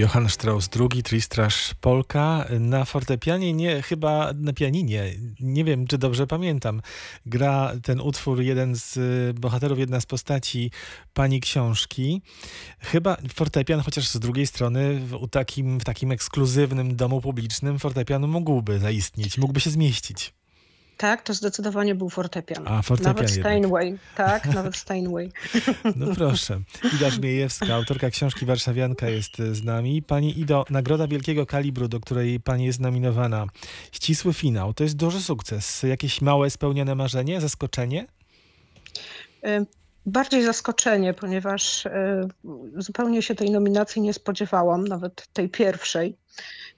Johann Strauss II, Tristrasz Polka. Na fortepianie, nie, chyba na pianinie, nie wiem czy dobrze pamiętam, gra ten utwór jeden z bohaterów, jedna z postaci pani książki. Chyba fortepian, chociaż z drugiej strony w, takim, w takim ekskluzywnym domu publicznym fortepian mógłby zaistnieć, mógłby się zmieścić. Tak, to zdecydowanie był fortepian. A, fortepian Nawet jednak. Steinway. Tak, nawet Steinway. No proszę. Ida Żmiejewska, autorka książki Warszawianka jest z nami. Pani Ido, nagroda wielkiego kalibru, do której pani jest nominowana. Ścisły finał, to jest duży sukces. Jakieś małe spełnione marzenie, zaskoczenie? Y, bardziej zaskoczenie, ponieważ y, zupełnie się tej nominacji nie spodziewałam, nawet tej pierwszej.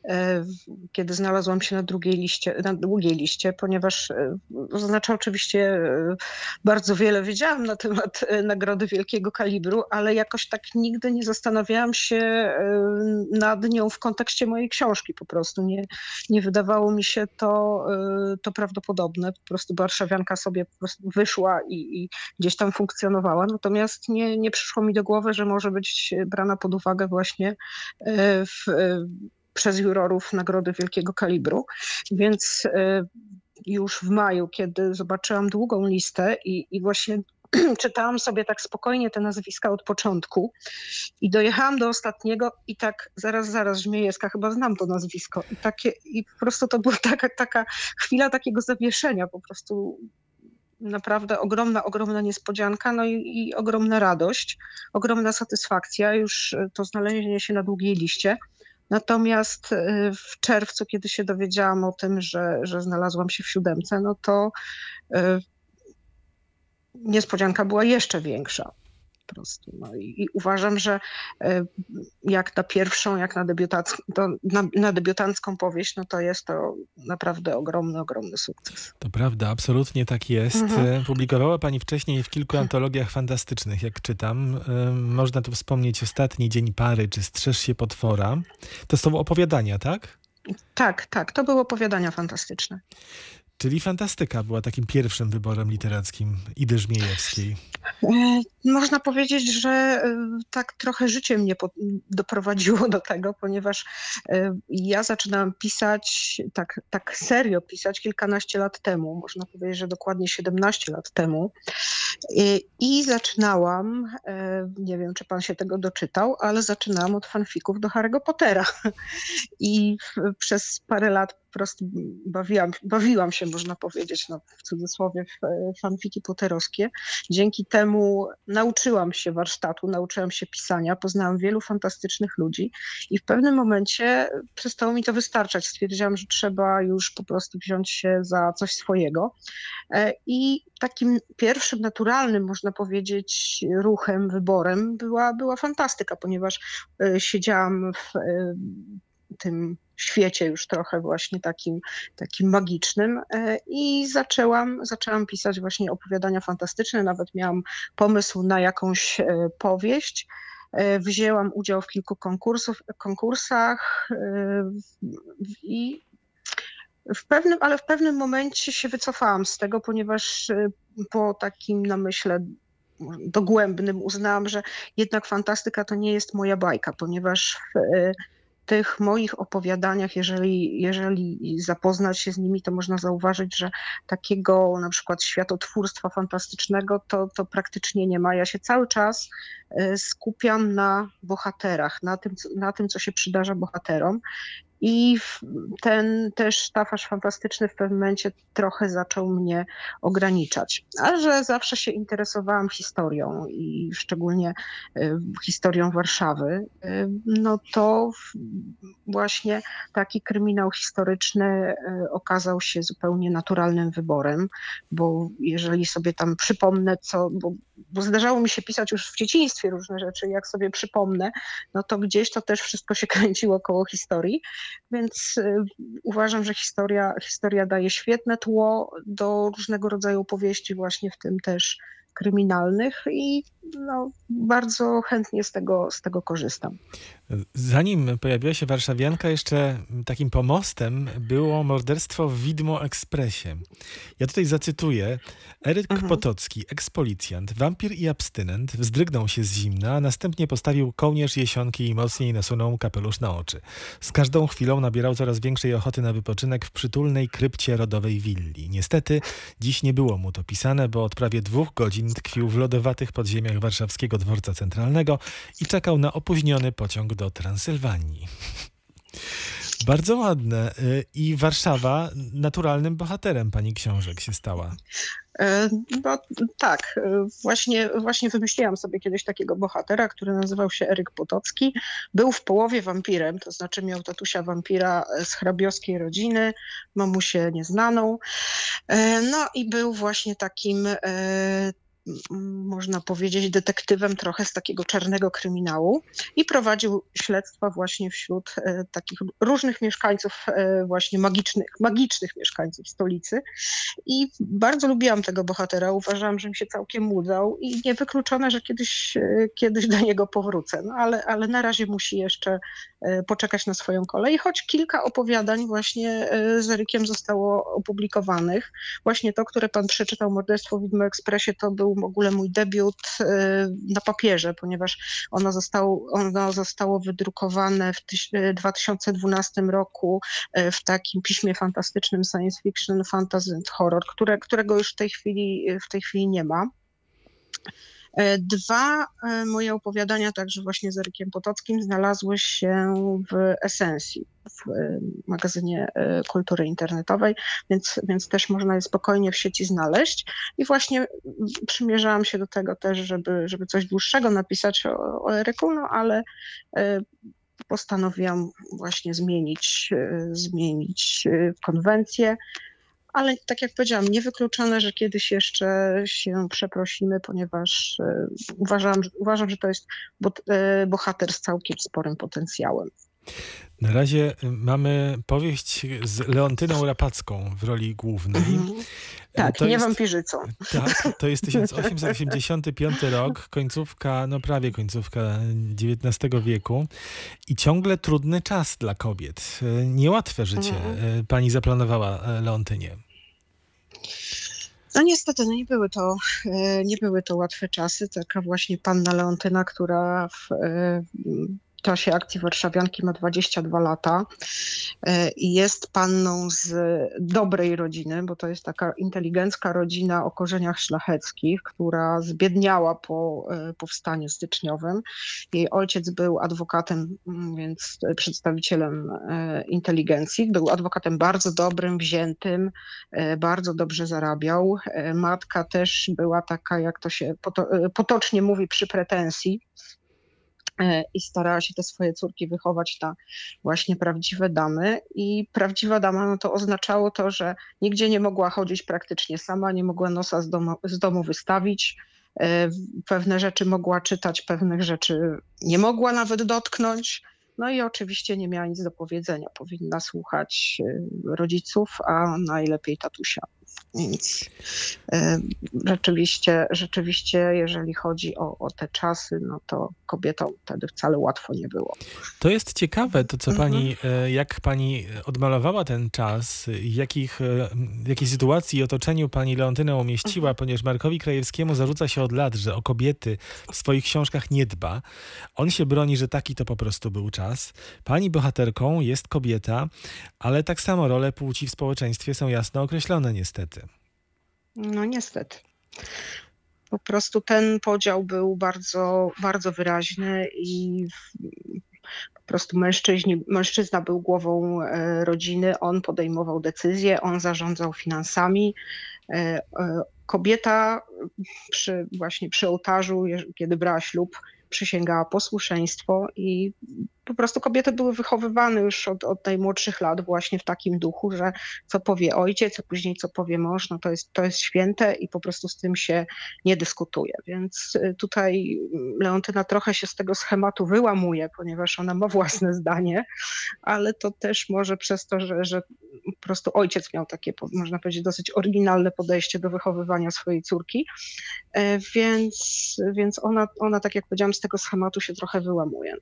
E, kiedy znalazłam się na drugiej liście, na długiej liście, ponieważ e, oznacza oczywiście e, bardzo wiele. Wiedziałam na temat nagrody wielkiego kalibru, ale jakoś tak nigdy nie zastanawiałam się nad nią w kontekście mojej książki po prostu. Nie, nie wydawało mi się to, to prawdopodobne. Po prostu Warszawianka sobie po prostu wyszła i, i gdzieś tam funkcjonowała. Natomiast nie, nie przyszło mi do głowy, że może być brana pod uwagę właśnie w przez jurorów nagrody wielkiego kalibru. Więc e, już w maju, kiedy zobaczyłam długą listę i, i właśnie czytałam sobie tak spokojnie te nazwiska od początku i dojechałam do ostatniego i tak zaraz, zaraz Żmiejewska, chyba znam to nazwisko. I, takie, i po prostu to była taka, taka chwila takiego zawieszenia, po prostu naprawdę ogromna, ogromna niespodzianka, no i, i ogromna radość, ogromna satysfakcja, już to znalezienie się na długiej liście. Natomiast y, w czerwcu, kiedy się dowiedziałam o tym, że, że znalazłam się w siódemce, no to y, niespodzianka była jeszcze większa prostu. No i, i uważam, że e, jak na pierwszą, jak na, debiutancką, na, na debiutancką powieść, no to jest to naprawdę ogromny, ogromny sukces. To prawda, absolutnie tak jest. Mhm. E, publikowała Pani wcześniej w kilku antologiach fantastycznych, jak czytam. E, można tu wspomnieć Ostatni Dzień Pary, czy Strzeż się potwora. To są opowiadania, tak? Tak, tak. To były opowiadania fantastyczne. Czyli fantastyka była takim pierwszym wyborem literackim Idy Żmiejewskiej. E, można powiedzieć, że e, tak trochę życie mnie doprowadziło do tego, ponieważ e, ja zaczynałam pisać, tak, tak serio pisać kilkanaście lat temu, można powiedzieć, że dokładnie 17 lat temu. I zaczynałam, nie wiem, czy pan się tego doczytał, ale zaczynałam od fanfików do Harry'ego Pottera. I przez parę lat prostu bawiłam, bawiłam się, można powiedzieć, no, w cudzysłowie, w fanfiki potterowskie. Dzięki temu nauczyłam się warsztatu, nauczyłam się pisania, poznałam wielu fantastycznych ludzi i w pewnym momencie przestało mi to wystarczać. Stwierdziłam, że trzeba już po prostu wziąć się za coś swojego. E, I takim pierwszym naturalnym, można powiedzieć, ruchem, wyborem była, była fantastyka, ponieważ e, siedziałam w e, tym świecie już trochę właśnie takim, takim magicznym e, i zaczęłam, zaczęłam pisać właśnie opowiadania fantastyczne, nawet miałam pomysł na jakąś e, powieść. E, wzięłam udział w kilku konkursów, konkursach i w pewnym, ale w pewnym momencie się wycofałam z tego, ponieważ po takim namyśle dogłębnym uznałam, że jednak fantastyka to nie jest moja bajka, ponieważ tych moich opowiadaniach, jeżeli, jeżeli zapoznać się z nimi, to można zauważyć, że takiego na przykład światotwórstwa fantastycznego to, to praktycznie nie ma. Ja się cały czas e, skupiam na bohaterach, na tym, na tym, co się przydarza bohaterom i ten też sztafaż fantastyczny w pewnym momencie trochę zaczął mnie ograniczać. A że zawsze się interesowałam historią i szczególnie y, historią Warszawy, y, no to właśnie taki kryminał historyczny y, okazał się zupełnie naturalnym wyborem, bo jeżeli sobie tam przypomnę, co, bo, bo zdarzało mi się pisać już w dzieciństwie różne rzeczy, jak sobie przypomnę, no to gdzieś to też wszystko się kręciło koło historii. Więc y, uważam, że historia, historia daje świetne tło do różnego rodzaju opowieści, właśnie w tym też kryminalnych i no, bardzo chętnie z tego, z tego korzystam. Zanim pojawiła się Warszawianka, jeszcze takim pomostem było morderstwo w Widmo Ekspresie. Ja tutaj zacytuję. Eryk mhm. Potocki, ekspolicjant, wampir i abstynent, wzdrygnął się z zimna, a następnie postawił kołnierz jesionki i mocniej nasunął kapelusz na oczy. Z każdą chwilą nabierał coraz większej ochoty na wypoczynek w przytulnej krypcie rodowej willi. Niestety, dziś nie było mu to pisane, bo od prawie dwóch godzin tkwił w lodowatych podziemiach warszawskiego dworca centralnego i czekał na opóźniony pociąg do Transylwanii. Bardzo ładne. Y, I Warszawa naturalnym bohaterem pani książek się stała. E, no, tak, e, właśnie, właśnie wymyśliłam sobie kiedyś takiego bohatera, który nazywał się Eryk Potocki. Był w połowie wampirem, to znaczy miał tatusia wampira z hrabiowskiej rodziny, mamusię nieznaną. E, no i był właśnie takim można powiedzieć, detektywem trochę z takiego czarnego kryminału i prowadził śledztwa właśnie wśród e, takich różnych mieszkańców, e, właśnie magicznych, magicznych mieszkańców stolicy. I bardzo lubiłam tego bohatera, uważałam, że mi się całkiem udał i niewykluczone, że kiedyś, e, kiedyś do niego powrócę, no ale, ale na razie musi jeszcze poczekać na swoją kolej, choć kilka opowiadań właśnie z Erykiem zostało opublikowanych. Właśnie to, które pan przeczytał, Morderstwo w Widmo Ekspresie, to był w ogóle mój debiut y, na papierze, ponieważ ono zostało, ono zostało wydrukowane w 2012 roku y, w takim piśmie fantastycznym science fiction, fantasy and horror, które, którego już w tej chwili, w tej chwili nie ma. E, dwa e, moje opowiadania, także właśnie z Erykiem Potockim, znalazły się w Esensji, w e, magazynie kultury internetowej, więc, więc też można je spokojnie w sieci znaleźć. I właśnie przymierzałam się do tego też, żeby, żeby coś dłuższego napisać o, o Eryku, no ale postanowiłam właśnie zmienić, zmienić konwencję ale tak jak powiedziałam, niewykluczone, że kiedyś jeszcze się przeprosimy, ponieważ e, uważam, uważam że to jest e, bohater z całkiem sporym potencjałem. Na razie y, mamy powieść z Leontyną Rapacką w roli głównej. Mm -hmm. Tak, to nie jest, wampirzycą. Tak, to jest 1885 rok, końcówka, no prawie końcówka XIX wieku i ciągle trudny czas dla kobiet. Niełatwe życie mm. pani zaplanowała Leontynie. No niestety, no nie były to, nie były to łatwe czasy. Taka właśnie panna Leontyna, która w, czasie akcji Warszawianki ma 22 lata e, i jest panną z dobrej rodziny, bo to jest taka inteligencka rodzina o korzeniach szlacheckich, która zbiedniała po e, powstaniu styczniowym. Jej ojciec był adwokatem, mm, więc przedstawicielem e, inteligencji. Był adwokatem bardzo dobrym, wziętym, bardzo dobrze zarabiał. Matka też była taka, jak to się potocznie mówi, przy pretensji i starała się te swoje córki wychować na właśnie prawdziwe damy. I prawdziwa dama no to oznaczało to, że nigdzie nie mogła chodzić praktycznie sama, nie mogła nosa z domu, z domu wystawić. E, pewne rzeczy mogła czytać, pewnych rzeczy nie mogła nawet dotknąć. No i oczywiście nie miała nic do powiedzenia. Powinna słuchać e, rodziców, a najlepiej tatusia. Więc e, rzeczywiście, rzeczywiście, jeżeli chodzi o, o te czasy, no to kobietom wtedy wcale łatwo nie było. To jest ciekawe, to co mhm. pani, e, jak pani odmalowała ten czas, jakich, e, jakiej sytuacji i otoczeniu pani Leontynę umieściła, mhm. ponieważ Markowi Krajewskiemu zarzuca się od lat, że o kobiety w swoich książkach nie dba. On się broni, że taki to po prostu był czas. Pani bohaterką jest kobieta, ale tak samo role płci w społeczeństwie są jasno określone niestety. No niestety. Po prostu ten podział był bardzo, bardzo wyraźny i po prostu mężczyźni, mężczyzna był głową e, rodziny, on podejmował decyzje, on zarządzał finansami. E, e, kobieta przy, właśnie przy ołtarzu, kiedy brała ślub, przysięgała posłuszeństwo i po prostu kobiety były wychowywane już od, od najmłodszych lat właśnie w takim duchu, że co powie ojciec, a później co powie mąż, no to jest, to jest święte i po prostu z tym się nie dyskutuje. Więc y, tutaj Leontyna trochę się z tego schematu wyłamuje, ponieważ ona ma własne zdanie, ale to też może przez to, że, że po prostu ojciec miał takie, można powiedzieć, dosyć oryginalne podejście do wychowywania swojej córki, e, więc, więc ona, ona, tak jak powiedziałam, z tego schematu się trochę wyłamuje.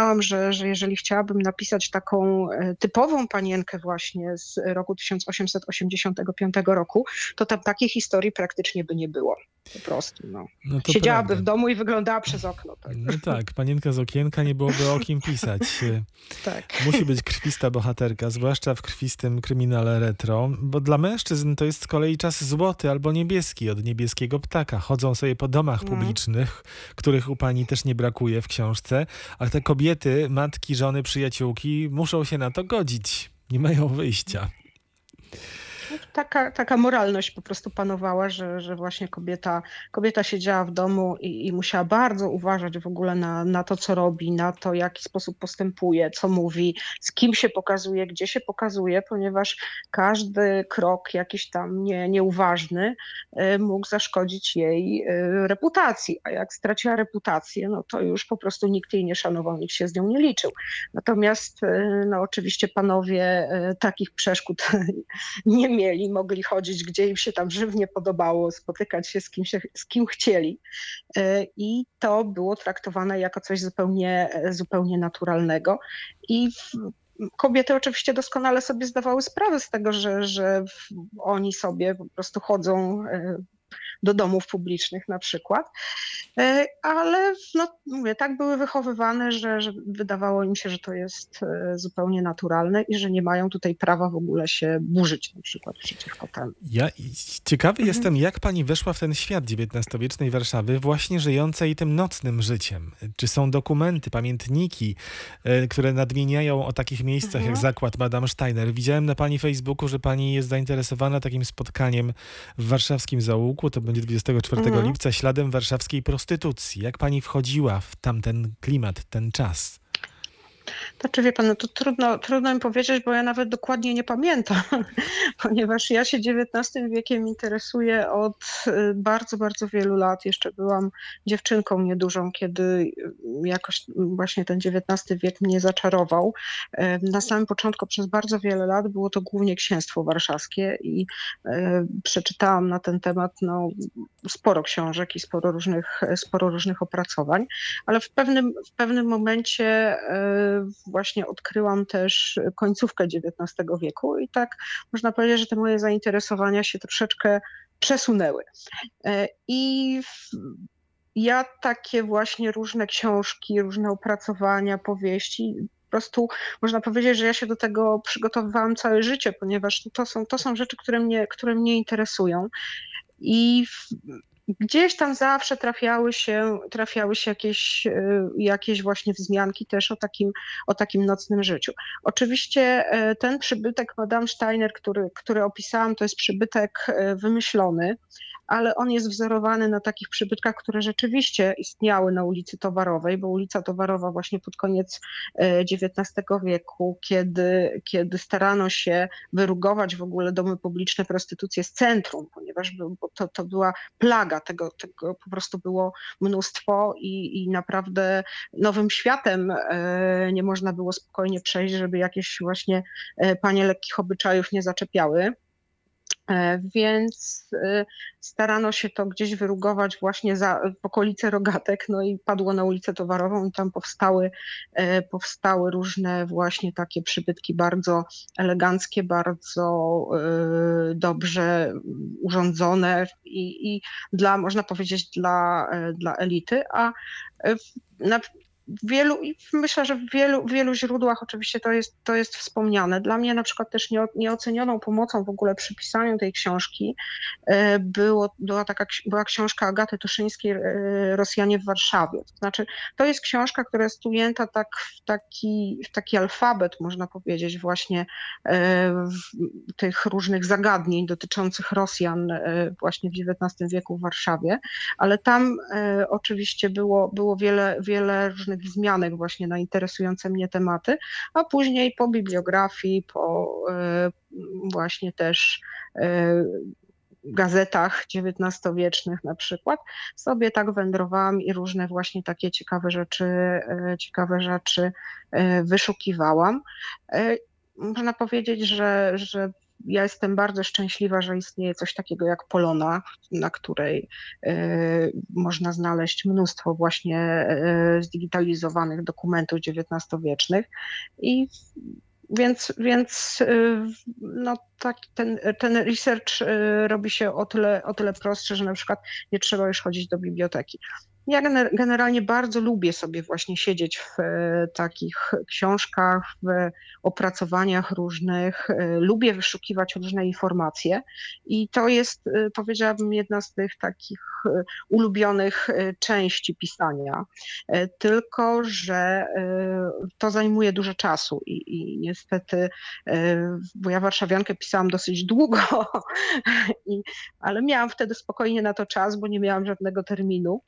Uznałam, że, że jeżeli chciałabym napisać taką e, typową panienkę właśnie z roku 1885 roku, to tam takiej historii praktycznie by nie było. Po prostu. No. no Siedziałaby prawda. w domu i wyglądała przez okno. Tak. No tak, panienka z okienka nie byłoby o kim pisać. tak. Musi być krwista bohaterka, zwłaszcza w krwistym kryminale retro, bo dla mężczyzn to jest z kolei czas złoty albo niebieski od niebieskiego ptaka. Chodzą sobie po domach no. publicznych, których u pani też nie brakuje w książce, a te kobiety, matki, żony, przyjaciółki muszą się na to godzić. Nie mają wyjścia taka, taka moralność po prostu panowała, że, że właśnie kobieta, kobieta siedziała w domu i, i musiała bardzo uważać w ogóle na, na to, co robi, na to, jaki sposób postępuje, co mówi, z kim się pokazuje, gdzie się pokazuje, ponieważ każdy krok jakiś tam nie, nieuważny e, mógł zaszkodzić jej e, reputacji, a jak straciła reputację, no to już po prostu nikt jej nie szanował, nikt się z nią nie liczył. Natomiast e, no oczywiście panowie takich przeszkód nie mieli, mieli, mogli chodzić, gdzie im się tam żywnie podobało, spotykać się z kim, się, z kim chcieli. E, I to było traktowane jako coś zupełnie, zupełnie naturalnego. I kobiety oczywiście doskonale sobie zdawały sprawę z tego, że, że oni sobie po prostu chodzą e, do domów publicznych na przykład. E, ale no, mówię, tak były wychowywane, że, że wydawało im się, że to jest e, zupełnie naturalne i że nie mają tutaj prawa w ogóle się burzyć na przykład przeciwko temu. Ja ciekawy mhm. jestem, jak pani weszła w ten świat XIX-wiecznej Warszawy, właśnie żyjącej tym nocnym życiem. Czy są dokumenty, pamiętniki, e, które nadmieniają o takich miejscach mhm. jak zakład Madame Steiner? Widziałem na pani Facebooku, że pani jest zainteresowana takim spotkaniem w warszawskim zaułku. To będzie 24 mhm. lipca śladem warszawskiej prostytucji. Jak pani wchodziła w tamten klimat, ten czas? Znaczy wie pan, no to trudno, trudno mi powiedzieć, bo ja nawet dokładnie nie pamiętam, ponieważ ja się XIX wiekiem interesuję od y, bardzo, bardzo wielu lat. Jeszcze byłam dziewczynką niedużą, kiedy y, jakoś właśnie ten XIX wiek mnie zaczarował. Na samym początku przez bardzo wiele lat było to głównie księstwo warszawskie i przeczytałam na ten temat no, sporo książek i sporo różnych, sporo różnych opracowań, ale w pewnym, w pewnym momencie właśnie odkryłam też końcówkę XIX wieku i tak można powiedzieć, że te moje zainteresowania się troszeczkę przesunęły. E, I ja takie właśnie różne książki, różne opracowania, powieści po prostu można powiedzieć, że ja się do tego przygotowywałam całe życie, ponieważ to są, to są rzeczy, które mnie, które mnie interesują. I gdzieś tam zawsze trafiały się, trafiały się jakieś, e, jakieś właśnie wzmianki też o takim, o takim nocnym życiu. Oczywiście e, ten przybytek Madame Steiner, który, który opisałam, to jest przybytek e, wymyślony, ale on jest wzorowany na takich przybytkach, które rzeczywiście istniały na ulicy Towarowej, bo ulica Towarowa właśnie pod koniec XIX wieku, kiedy, kiedy starano się wyrugować w ogóle domy publiczne, prostytucję z centrum, ponieważ to, to była plaga tego, tego po prostu było mnóstwo i, i naprawdę nowym światem e, nie można było spokojnie przejść, żeby jakieś właśnie e, panie lekkich obyczajów nie zaczepiały. E, więc e, starano się to gdzieś wyrugować właśnie za, w okolice Rogatek, no i padło na ulicę Towarową i tam powstały, e, powstały różne właśnie takie przybytki bardzo eleganckie, bardzo dobrze urządzone i, i dla, można powiedzieć, dla, dla elity, a na, wielu, myślę, że w wielu, wielu źródłach oczywiście to jest, to jest wspomniane. Dla mnie na przykład też nie, nieocenioną pomocą w ogóle przy pisaniu tej książki e, było, była taka była książka Agaty Tuszyńskiej e, Rosjanie w Warszawie. To znaczy, to jest książka, która jest ujęta tak w taki, w taki alfabet, można powiedzieć, właśnie e, tych różnych zagadnień dotyczących Rosjan właśnie w XIX wieku w Warszawie, ale tam oczywiście było, było wiele, wiele różnych wzmianek właśnie na interesujące mnie tematy, a później po bibliografii, po właśnie też gazetach XIX-wiecznych na przykład, sobie tak wędrowałam i różne właśnie takie ciekawe rzeczy, e, ciekawe rzeczy e, wyszukiwałam. E, można powiedzieć, że, że ja jestem bardzo szczęśliwa, że istnieje coś takiego jak Polona, na której można znaleźć mnóstwo właśnie zdigitalizowanych dokumentów XIX-wiecznych i więc, więc y, no, tak, ten, ten research robi się o tyle, o tyle prostszy, że na przykład nie trzeba już chodzić do biblioteki. Ja generalnie bardzo lubię sobie właśnie siedzieć w e, takich książkach, w opracowaniach różnych. E, lubię wyszukiwać różne informacje i to jest, e, powiedziałabym, jedna z tych takich ulubionych części pisania. Tylko, że to zajmuje dużo czasu i, i niestety, bo ja warszawiankę pisałam dosyć długo, i, ale miałam wtedy spokojnie na to czas, bo nie miałam żadnego terminu.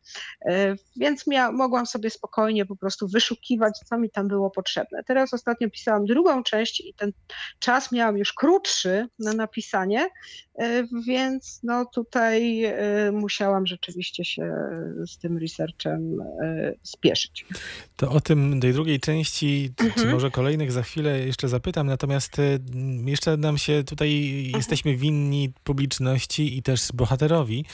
E, więc mogłam sobie spokojnie po prostu wyszukiwać, co mi tam było potrzebne. Teraz ostatnio pisałam drugą część i ten czas miałam już krótszy na napisanie, e, więc no tutaj e, musiałam rzeczywiście się z tym researchem spieszyć. To o tym tej drugiej części, mhm. czy może kolejnych za chwilę jeszcze zapytam, natomiast jeszcze nam się tutaj mhm. jesteśmy winni publiczności i też bohaterowi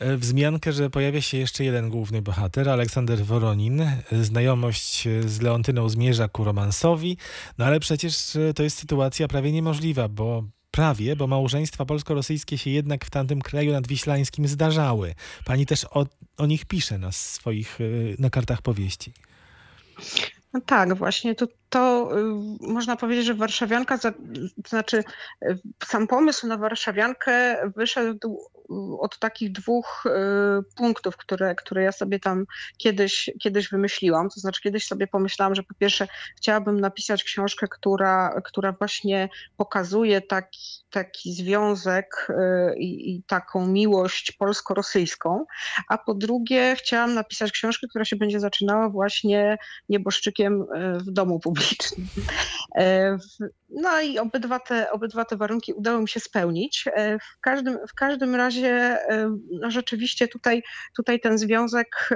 wzmiankę, że pojawia się jeszcze jeden główny bohater, Aleksander Woronin. Znajomość z Leontyną zmierza ku romansowi, no ale przecież e, to jest sytuacja prawie niemożliwa, bo prawie, bo małżeństwa polsko-rosyjskie się jednak w tamtym kraju nadwiślańskim zdarzały. Pani też o, o nich pisze na swoich, e, na kartach powieści. No tak, właśnie to, to y, można powiedzieć, że warszawianka, to znaczy y, sam pomysł na warszawiankę wyszedł od takich dwóch y, punktów, które, które ja sobie tam kiedyś, kiedyś wymyśliłam. To znaczy kiedyś sobie pomyślałam, że po pierwsze chciałabym napisać książkę, która, która właśnie pokazuje taki, taki związek i, i taką miłość polsko-rosyjską, a po drugie chciałam napisać książkę, która się będzie zaczynała właśnie nieboszczykiem w domu publicznym E, no i obydwa te, obydwa te warunki udało mi się spełnić. E, w każdym, w każdym razie e, no rzeczywiście tutaj, tutaj ten związek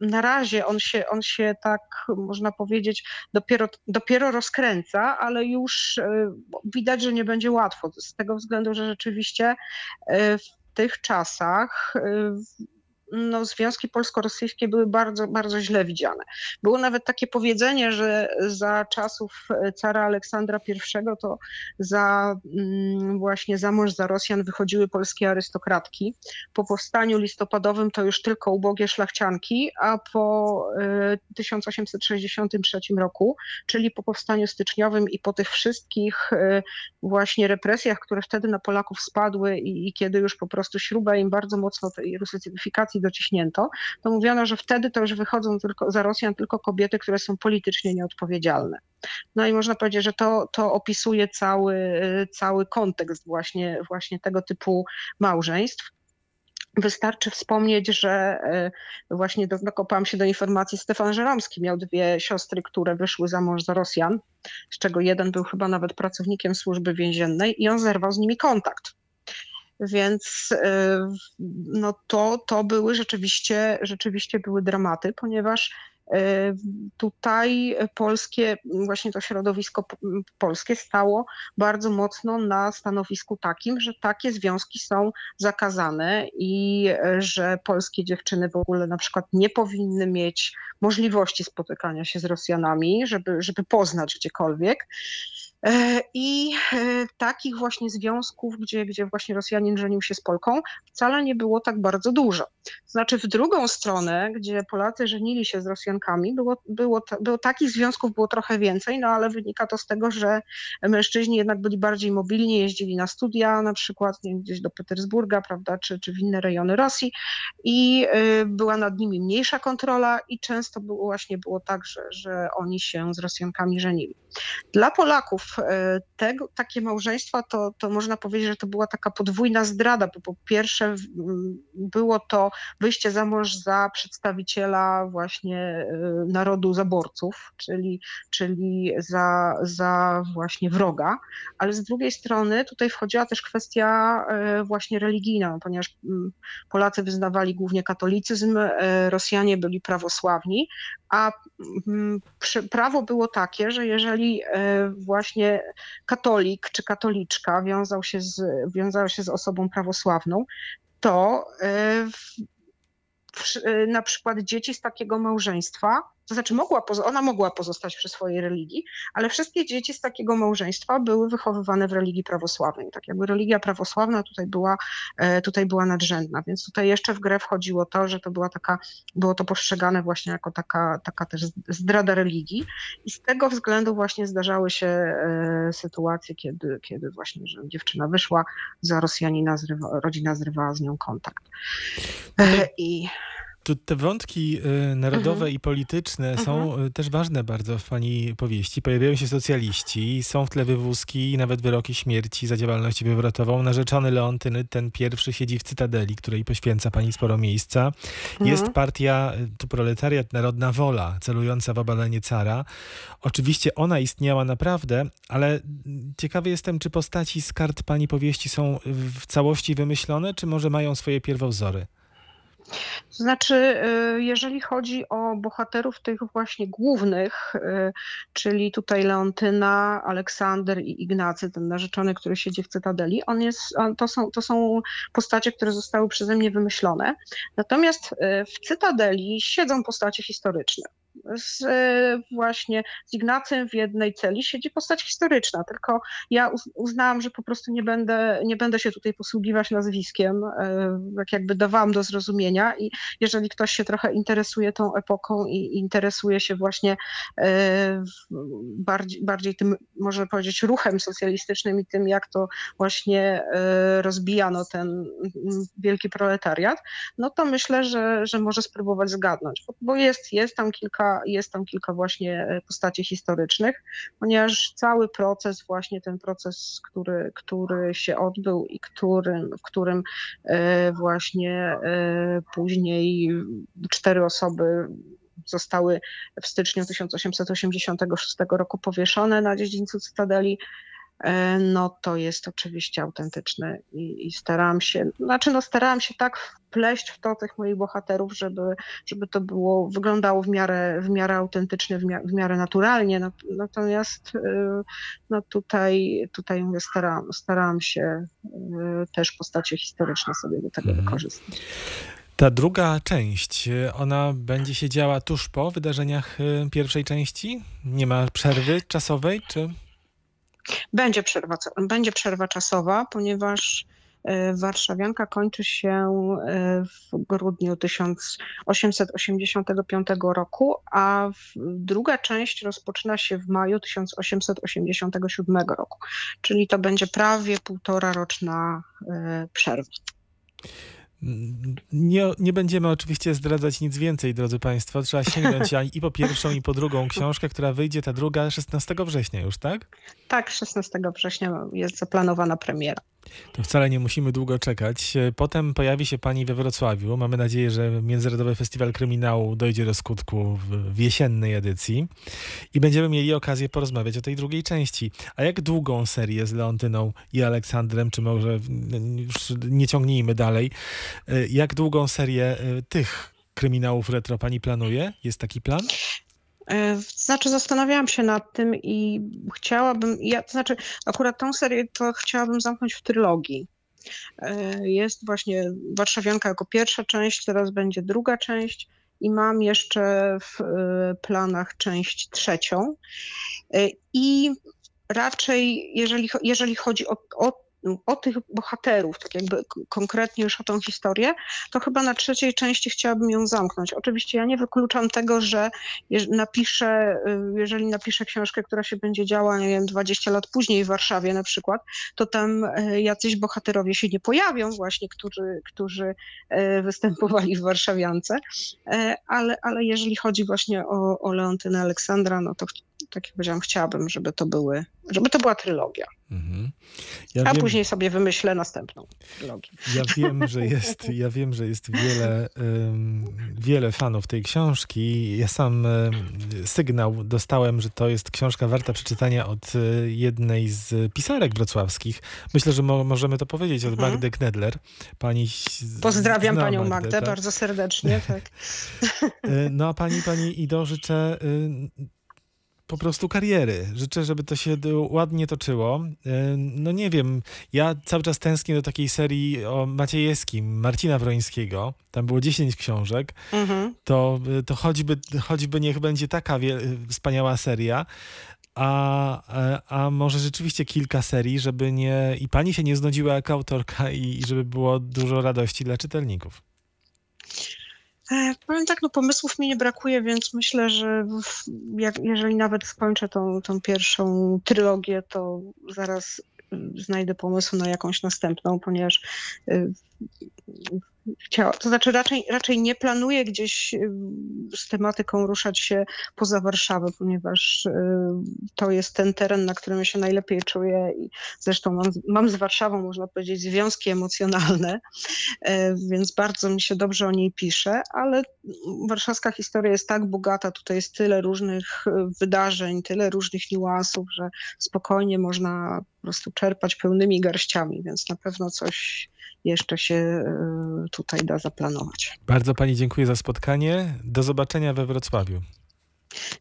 na razie on się, on się tak, można powiedzieć, dopiero, dopiero rozkręca, ale już widać, że nie będzie łatwo. Z tego względu, że rzeczywiście w tych czasach no, związki polsko-rosyjskie były bardzo, bardzo źle widziane. Było nawet takie powiedzenie, że za czasów cara Aleksandra I to za mm, właśnie za mąż za Rosjan wychodziły polskie arystokratki. Po powstaniu listopadowym to już tylko ubogie szlachcianki, a po 1863 y, roku, czyli po powstaniu styczniowym i po tych wszystkich y, właśnie represjach, które wtedy na Polaków spadły i, i kiedy już po prostu śruba im bardzo mocno tej rusyfikacji dociśnięto, to mówiono, że wtedy to już wychodzą tylko za Rosjan tylko kobiety, które są politycznie nieodpowiedzialne. No i można powiedzieć, że to, to opisuje cały, cały kontekst właśnie, właśnie tego typu małżeństw. Wystarczy wspomnieć, że e, właśnie dokopałam się do informacji, Stefan Żeromski miał dwie siostry, które wyszły za mąż za Rosjan, z czego jeden był chyba nawet pracownikiem służby więziennej i on zerwał z nimi kontakt. Więc y, no to, to były rzeczywiście, rzeczywiście były dramaty, ponieważ y, tutaj polskie, właśnie to środowisko polskie stało bardzo mocno na stanowisku takim, że takie związki są zakazane i że polskie dziewczyny w ogóle na przykład nie powinny mieć możliwości spotykania się z Rosjanami, żeby, żeby poznać gdziekolwiek. E, I e, takich właśnie związków, gdzie, gdzie właśnie Rosjanin żenił się z Polką, wcale nie było tak bardzo dużo. Znaczy w drugą stronę, gdzie Polacy żenili się z Rosjankami, było, było, było takich związków było trochę więcej, no ale wynika to z tego, że mężczyźni jednak byli bardziej mobilni, jeździli na studia na przykład gdzieś do Petersburga, prawda, czy, czy w inne rejony Rosji i y, była nad nimi mniejsza kontrola i często było właśnie było tak, że, że oni się z Rosjankami żenili. Dla Polaków tego, takie małżeństwa to, to można powiedzieć, że to była taka podwójna zdrada, bo po pierwsze było to wyjście za mąż za przedstawiciela właśnie narodu zaborców, czyli, czyli za, za właśnie wroga, ale z drugiej strony tutaj wchodziła też kwestia właśnie religijna, ponieważ Polacy wyznawali głównie katolicyzm, Rosjanie byli prawosławni, a prawo było takie, że jeżeli e, właśnie katolik czy katoliczka wiązał się z, wiązał się z osobą prawosławną, to e, e, na przykład dzieci z takiego małżeństwa to znaczy mogła, ona mogła pozostać przy swojej religii, ale wszystkie dzieci z takiego małżeństwa były wychowywane w religii prawosławnej. Tak jakby religia prawosławna tutaj była, e, tutaj była nadrzędna, więc tutaj jeszcze w grę wchodziło to, że to była taka, było to postrzegane właśnie jako taka, taka też zdrada religii i z tego względu właśnie zdarzały się e, sytuacje, kiedy, kiedy właśnie, że dziewczyna wyszła za Rosjanina, zrywa, rodzina zrywała z nią kontakt. E, I tu te wątki y, narodowe mhm. i polityczne mhm. są y, też ważne bardzo w pani powieści. Pojawiają się socjaliści, są w tle wywózki i nawet wyroki śmierci za działalność wywrotową. Narzeczony Leontyny, ten pierwszy, siedzi w Cytadeli, której poświęca pani sporo miejsca. Mhm. Jest partia, y, tu proletariat, Narodna Wola, celująca w obalenie cara. Oczywiście ona istniała naprawdę, ale ciekawy jestem, czy postaci z kart pani powieści są w całości wymyślone, czy może mają swoje pierwowzory? To znaczy, y, jeżeli chodzi o bohaterów tych właśnie głównych, y, czyli tutaj Leontyna, Aleksander i Ignacy, ten narzeczony, który siedzi w Cytadeli, on jest, to, są, to są postacie, które zostały przeze mnie wymyślone. Natomiast y, w Cytadeli siedzą postacie historyczne z, e, właśnie z Ignacym w jednej celi siedzi postać historyczna, tylko ja uznałam, że po prostu nie będę, nie będę się tutaj posługiwać nazwiskiem, e, tak jakby dawałam do zrozumienia i jeżeli ktoś się trochę interesuje tą epoką i interesuje się właśnie e, bardziej, bardziej tym, można powiedzieć, ruchem socjalistycznym i tym, jak to właśnie rozbijano ten wielki proletariat, no to myślę, że, że może spróbować zgadnąć, bo jest, jest tam kilka jest tam kilka właśnie e, postaci historycznych, ponieważ cały proces, właśnie ten proces, który, który się odbył i którym, w którym e, właśnie e, później cztery osoby zostały w styczniu 1886 roku powieszone na dziedzińcu Cytadeli, no to jest oczywiście autentyczne i, i starałam się, znaczy no starałam się tak wpleść w to tych moich bohaterów, żeby, żeby to było, wyglądało w miarę, w miarę autentycznie, w miarę, w miarę naturalnie, natomiast e, no tutaj, tutaj mówię, starałam, starałam się e, też postacie historyczne sobie do tego mhm. wykorzystać. Ta druga część, ona będzie się działa tuż po wydarzeniach pierwszej części? Nie ma przerwy czasowej, czy... Będzie przerwa, będzie przerwa czasowa, ponieważ e, Warszawianka kończy się e, w grudniu 1885 roku, a druga część rozpoczyna się w maju 1887 roku, czyli to będzie prawie półtora roczna e, przerwa. Nie, nie będziemy oczywiście zdradzać nic więcej, drodzy Państwo. Trzeba sięgnąć i po pierwszą, i po drugą książkę, która wyjdzie, ta druga 16 września już, tak? Tak, 16 września jest zaplanowana premiera. To wcale nie musimy długo czekać. Potem pojawi się pani we Wrocławiu. Mamy nadzieję, że Międzynarodowy Festiwal Kryminału dojdzie do skutku w, w jesiennej edycji i będziemy mieli okazję porozmawiać o tej drugiej części. A jak długą serię z Leontyną i Aleksandrem, czy może już nie ciągnijmy dalej, jak długą serię e, tych kryminałów retro pani planuje? Jest taki plan? E, znaczy, zastanawiałam się nad tym i chciałabym, ja, to znaczy, akurat tą serię to chciałabym zamknąć w trylogii. E, jest właśnie Warszawianka jako pierwsza część, teraz będzie druga część i mam jeszcze w e, planach część trzecią. I raczej, jeżeli, jeżeli chodzi o, o o tych bohaterów, tak jakby konkretnie już o tą historię, to chyba na trzeciej części chciałabym ją zamknąć. Oczywiście ja nie wykluczam tego, że napiszę, y, jeżeli napiszę książkę, która się będzie działa, nie wiem, 20 lat później w Warszawie na przykład, to tam y, jacyś bohaterowie się nie pojawią właśnie, którzy, którzy y, występowali w Warszawiance, ale, ale jeżeli chodzi właśnie o, o Leontynę Aleksandra, no to tak jak powiedziałam, chciałabym, żeby to były, żeby to była trylogia. Mhm. Ja A wiem- później sobie wymyślę następną trylogię. Ja wiem, że jest, ja wiem, że jest wiele, ym, wiele fanów tej książki. Ja sam ym, sygnał dostałem, że to jest książka warta przeczytania od y, jednej z pisarek wrocławskich. Myślę, że mo możemy to powiedzieć, od Mhm. Magdy Knedler. Pani Pozdrawiam zna panią Magdę, Magdę tak? bardzo serdecznie. Tak. Y, No a pani, pani Ido, życzę y, po prostu kariery. Życzę, żeby to się ładnie toczyło. Y, No nie wiem, ja cały czas tęsknię do takiej serii o Maciejewskim, Marcina Wrońskiego. Tam było 10 książek. Mhm. To, y, to choćby, choćby niech będzie taka wie, wspaniała seria. A, a, a może rzeczywiście kilka serii, żeby nie. I pani się nie znudziła jako autorka, i, i żeby było dużo radości dla czytelników. E, Powiem tak, no pomysłów mi nie brakuje, więc myślę, że jak, jeżeli nawet skończę tą, tą pierwszą trylogię, to zaraz y, znajdę pomysł na jakąś następną, ponieważ y, chciała, to znaczy raczej, raczej nie planuję gdzieś y, z tematyką ruszać się poza Warszawę, ponieważ y, to jest ten teren, na którym się najlepiej czuję i zresztą mam, mam z Warszawą, można powiedzieć, związki emocjonalne, e, więc bardzo mi się dobrze o niej pisze, ale warszawska historia jest tak bogata, tutaj jest tyle różnych wydarzeń, tyle różnych niuansów, że spokojnie można po prostu czerpać pełnymi garściami, więc na pewno coś jeszcze się e, tutaj da zaplanować. Bardzo pani dziękuję za spotkanie. Do zobaczenia we Wrocławiu.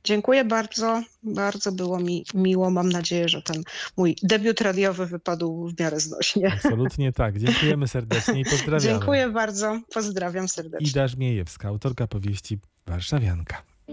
Dziękuję bardzo, bardzo było mi miło. Mam nadzieję, że ten mój debiut radiowy wypadł w miarę znośnie. Absolutnie tak. Dziękujemy serdecznie i pozdrawiamy. Dziękuję bardzo, pozdrawiam serdecznie. Ida Żmiejewska, autorka powieści Warszawianka.